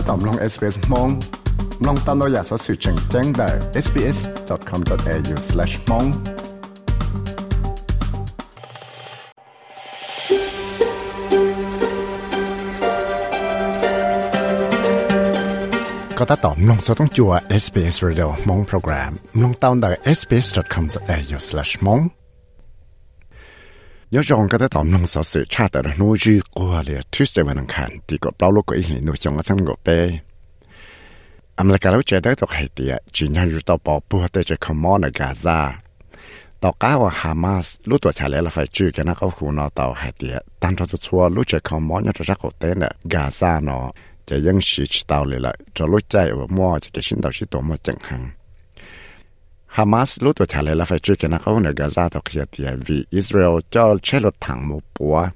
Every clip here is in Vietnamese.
ถ้าตอมลง SBS มองลองตามเราอยากสอสื่อแจ้งแจ้งได้ sbs.com.au/mong ก็ถ้าตอมลงสต้องจัว SBS Radio มองโปรแกรมลงตามได้ sbs.com.au/mong 有种觉得当农所是差得了农业过了 Tuesday วันอังคารที่ก็เปล่าลูกก็อีหลี农场ก็สังกไปอเมริกาเราจะได้ตัวใครเดียจีนอยู่ต่อปอปัวแต่จะขมอนในกาซาต่อก้าวฮามาสรู้ตัวชาเลละไฟจื้อกันนะเขาคูนอต่อใครเดียตั้งตัวชัวรู้จะขมอนยังจะรักเขาเต้นเนี่ยกาซาเนาะจะยังชีชตาวเลยละจะรู้ใจว่ามั่วจะเกิดชิ้นต่อชิ้นตัวมั่วจังหัง Hamas lu to chale la fai chu ke na ka hun ga za to khia thì vi Israel cho chelo thẳng một po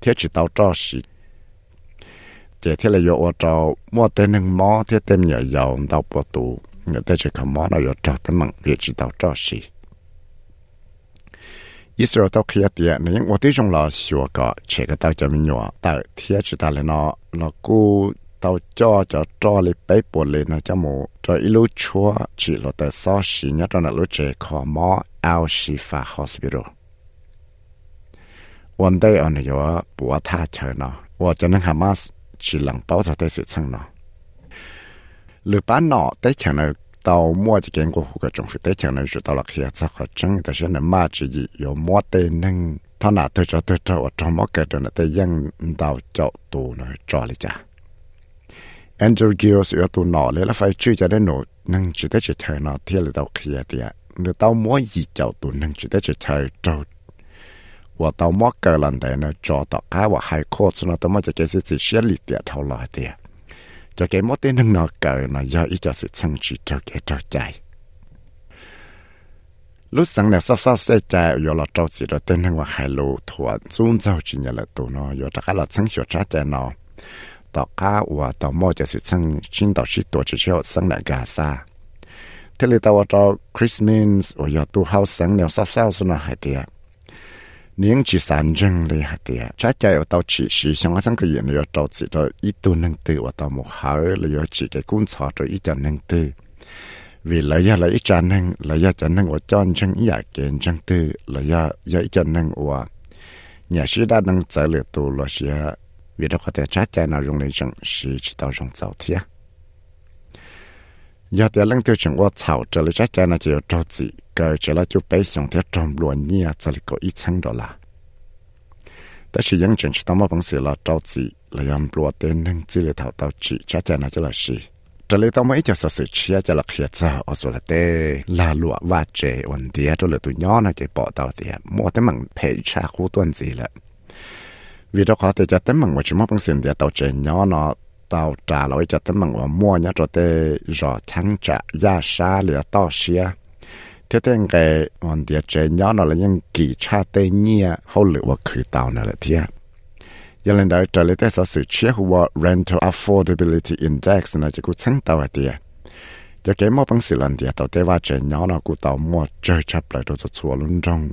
thiết chi tao cho shi te thia là yo o cho mo te nang mo thia tem nya yao dao po tu người ta chỉ có mó na yo cho te mang vi chi tao cho shi Israel tao khia ti nên, yang wa ti jong la shua ka che ka tao cha mi nyo ta thia chi ta le no no ku มอเทียเต็มใหญ่ยาวดาวประตูเงี้ยแต่จะคำมอเราอยู่จ่อแต่มังเรียจิตเอาจ่อสิอิสราเอลตกเขียตีในยังว่าที่จงเราชัวก็เชื่อก็ต้องจะมีหนัวแต่เทียจิตาเลยเนาะเรากู tàu cho cho cho lấy bấy bộ lên nó cho mù cho ít lúc chúa chỉ là tại sao xí nhá cho nó lúc trẻ khó mò ao xí phá hospital one day on yo bùa tha chờ nó và cho nên Hamas chỉ lặng bao giờ tới sự chăng nó lựa bán nọ tới chờ nó tàu mua chỉ kiến của cái trong phía tới chờ nó tàu là kia chắc khó chăng tại sao nó mà chỉ gì yo mua tên nâng thọ nào tôi cho tôi cho trong mỗi cái đó là tới dân tàu cho tù nó cho lại cha Andrew Gills ở tụ nọ lấy là phải chơi cho đến nụ nâng chỉ tới chỉ thời nọ thì là tao kia thì nếu tao mua gì cháu tụ nâng chỉ tới chỉ thời trâu. Và tao mua cái lần đấy nó cho tao cái và hai cô cho nó tao mua cho cái gì gì xé lì tiệt thâu lại thì cho cái mua tên nâng nọ cái nó do ít cho sự chân chỉ cho cái trâu chạy. Lúc sáng này sắp sắp sẽ chạy ở là trâu gì đó tên nâng và hai lô thua. Xuống sau chỉ nhận là tụ nó rồi tất cả là chân hiểu trả chạy nó ต่อข้าว่าต่อมอจะสิซึ่งชิ้นต่อชิตัวจะเชี่ยวสังหลังกาซาเทเลตาวตอคริสมินส์ว่ายอตัวเฮาสังแนวซับเซลสนะหายเตียนิ่งจีสานจังเลยหายเตียช้าใจว่าต่อฉีสีช่างสังเกตเลยต่อสิต่ออีตัวหนึ่งตัวว่าต่อหมู่เฮาเลยจีแกกุ้งชอตัวอีจันหนึ่งตัว vì lấy ra lấy chân năng lấy ra chân năng của chân chân ý à kiến chân tư lấy ra lấy chân năng của nhà sĩ đã năng giải lựa tu lo sĩ vì đó có thể chắc chắn là dùng lên rừng sử chỉ tạo rừng dầu thế giờ thì lăng tiêu chúng tôi chào trở lại chắc chắn là chịu trâu gì cái trở lại chụp bấy xong thì trong luôn nhia trở lại có ít xăng đó là. Đó là những chuyện chúng ta mà bằng sự là trâu gì là làm luôn tên nâng chỉ là thảo tạo chỉ chắc chắn là chỉ là gì trở lại tao mới cho sự sử chia cho là khía cho ở số là tê, là lụa và trẻ ổn tía cho là tụi nhỏ này chỉ bỏ tao thì mua tới mảng phải trả khu tuần gì lại vì đó có thể cho tấm bằng của chúng mong bằng xin để tàu trẻ nhỏ nó tàu trả lại cho tấm bằng của mua nhá cho tê rõ thắng trả giá xa lửa to xia. Thế thế cái còn địa trẻ nhỏ nó là những kỳ cha tê nhia, hậu lửa và khử tàu này là thiệt giờ lên đó trở lại tới sở sự chia hoa rental affordability index này chỉ cũng sáng tàu là thiệt giờ cái mua bằng sự lần thiệt tàu tê và trẻ nhỏ nó cũng tàu mua chơi chấp lại cho chùa luôn trong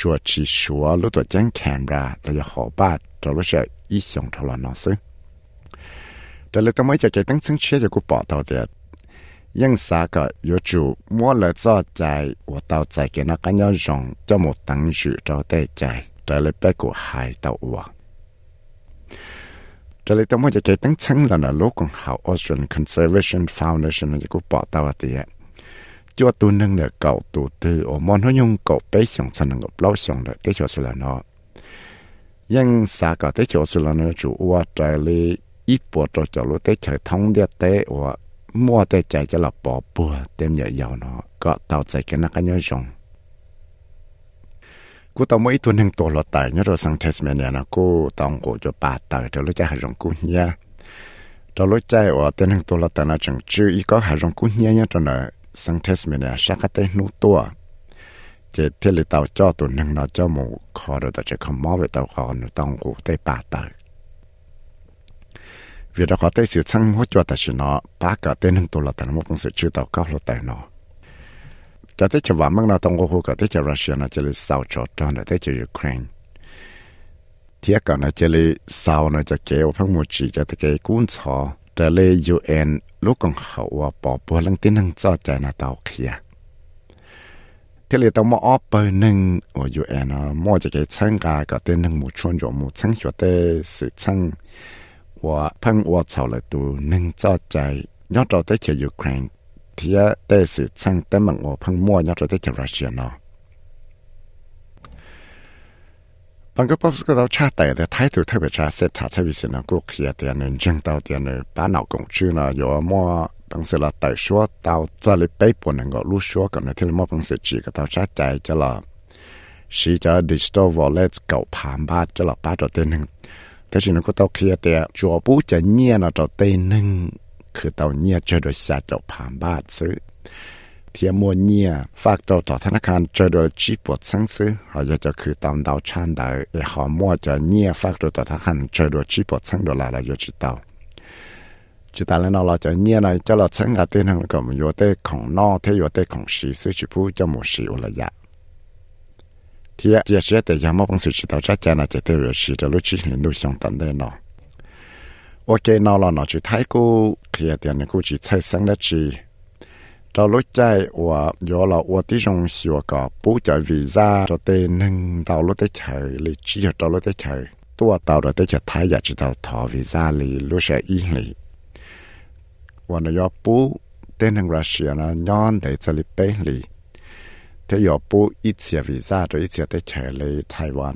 chùa chỉ xua lúc tuổi chẳng kèm ra là họ ba cho lúc sợ ý xong cho là nó là tôi mới chạy tăng sinh chế cho cô bỏ. Nhưng xa cả yếu chủ mua lời cho chạy và tàu chạy kia nó cá nhau rộng cho một tăng dự cho tê chạy. Đó là bé của hai tàu ua. Đó là tôi mới chạy tăng sinh là nó lúc còn hào Australian Conservation Foundation cho cô bỏ tàu tiệt cho tu nâng nè cậu tu tư ở món nó nhung cậu bé xong sang nâng lâu xong rồi tế chỗ sự là nó nhưng xa cả tế chỗ sự là nó chủ ua trái lì ít bộ trò cho lũ tế trời thông địa tế ua mua tế chạy cho là bỏ bùa đem nhờ giàu nó có tàu chạy cái nó nhớ rong cô tao mỗi tuần hàng tổ lọt tại nhớ rồi sang Tasmania nó cô tao ngủ cho bà tờ cho lúc chạy hàng rong cú nha cho lúc chạy ở tên hàng tổ lọt tại nó chẳng chưa ý có hàng rộng cô nha nhá cho สังเทสเมเนียชักเตนูตัวเจเทลิตาเจ้าตัวหนึ่งเราเจ้าหมูคอเราจะขมอไปเตาคอหนูต้องกูได้ป่าตาวิราขอได้สื่อช่างหัวจวดแต่ชินอป้าก็เต้นตัวเราแต่นมุกงสือชื่อเตาเก้าเราแต่นอจะได้จะว่ามั่งเราต้องกูก็ได้จะรัสเซียนะจะเลยสาวจอดจอนได้จะยูเครนเทียก่อนนะจะเลยสาวนะจะเกี่ยวพังมูจีจะตะเกียกุ้นซอ เตาเตียนป้าหนาวกงชื่อนะ有么บางสิละแต่ชัวเตาจะเลยไปปนก็รู้ชัวกันนะที่มอบางสิจีก็เตาชาใจจะละสีจะดิจิตอลวอลเล็ตเก่าผ่านบ้านจะละป้าตัวเตียนหนึ่งแต่สิ่งนั้นก็ต้องเคลียร์แต่จัวปูจะเงียนะ ตัวเตียนหนึ่งคือเตาเงียจะโดยชาเจ้าผ่านบ้านซื้อ เทียมัวเนียฝากตัวต่อธนาคารเจอโดยจีปวดซึ่งซื้อหายจะคือตามดาวชันได้เอหอมัวจะเนียฝากตัวต่อธนาคารเจอโดยจีปวดซึ่งดอลลาร์ละยจิตเอาจิตาแล้วเราจะเนียในจะเราซึ่งอาเต้นทางก็มีโยเต้ของนอเทโยเต้ของสีซื้อชิพูจะหมูสีอุลยะเทียเจียเสียแต่ยังมอบังสือจิตเอาจ้าจานาจะเทวสีจะรู้ชิลินดูชงตันได้นอโอเคนอเราเนาะจิตไทยกูเคลียร์เตียนกูจิตใช้สังได้จี cho lối chạy và do là và tí sông sửa cả bố chạy visa cho tên nâng tàu lúc tới chạy lì chỉ cho lúc tới chạy tua tàu rồi tới chạy thái giả chỉ tàu thọ visa lì lúc sẽ y lì. Và nó do bố tên nâng Russia nó nhon để chạy lì bê lì. Thế do bố ít xe visa rồi ít xe tới chạy lì Taiwan.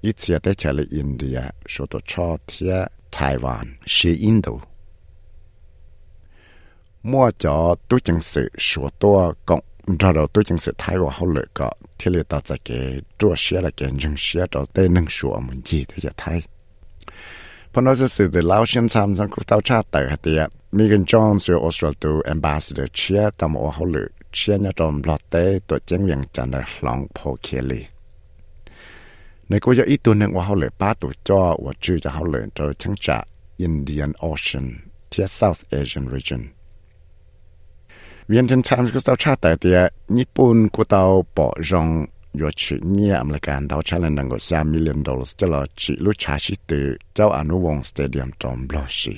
Ít xe tới chạy lì India số tổ cho thế Taiwan, xí Indo mua cho tôi chân sự sửa tua cộng ra đầu tôi chân sự thái vào hậu lợi có thì liệt ta sẽ kể chua xe là kể chân xe cho tên nâng sửa mình gì thì thay phần đó sự từ lao xin tham sang cuộc tàu cha tại hạt địa Megan Jones ở Australia ambassador chia tầm ở hậu lợi chia nhà trong lọt tế tổ chức viện chẳng ở lòng phổ Kelly li nếu có ít tuần nữa hậu lệ ba tổ cho và chữ cho hậu lệ cho chẳng trả Indian Ocean phía South Asian region. เวียนเทนไทมส์ก็ต้องชาแต่เดียญี่ปุ่นก็ต้องปอรองยชิเนี่ยอเมริกันต้อช้เงินกว่าสามมิลลิอนดอลลาร์จะรอจิลุชาชิตเจ้าอนุวงศ์สเตเดียมจอมบลอชี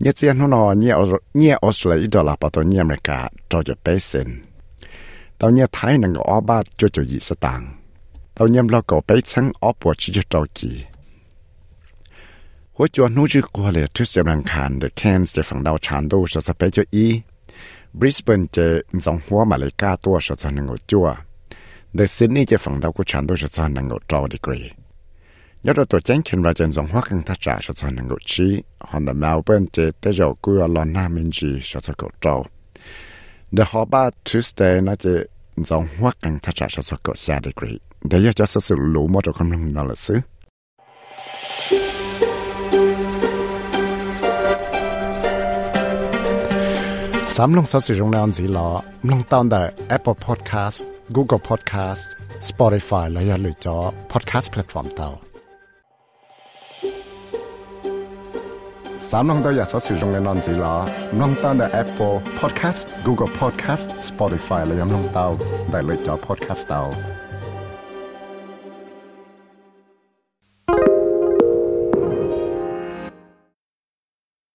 เนี่ยเจียนหัวนอเนี่ยเนี่ยออสเตรเลียดอลลาร์ปตัวเนี่ยอเมริกาจอจะเปเซนตอนเนี่ยไทยนังก็ออบาจะจะยี่สตางตอนเนี่ยเราก็ไปชั้งออบปวดชิจจอกีหัวจวนนู้จือกลัวเลยทุสิ่งรังคานเดอะแคนส์จะฝั่งดาวชานดูจะสเปจอี Brisbane จะมีสองหัวมาเลยก้าตัวชดชนงจัวเดอะซิดนีย์จะฝั่งดาวกุชันตัวชดชนงจอดีกรียอดตัวแจ้งเขียนว่าจะสองหัวกังทัชจ่าชดชนงชีฮอนเดอร์เมลเบิร์นจะเตจกุยลอนนามินจีชดชนงจอ The Hobart Tuesday น่าจะสองหัวกังทัชจ่าชดชนงชาดีกรีเดี๋ยวจะสื่อรู้มดกับคำลังนั่นแหละซื้อ สามลงสัสิรงนานสีลอลงตอนแต่ Apple Podcast Google Podcast Spotify และอย่าลืมจอ Podcast Platform เตาสามลงตัวอยาสัสิรงนานสีลอลงตอนแต่ Apple Podcast Google Podcast Spotify และย่าลงเตาได้เลยจอ Podcast เตา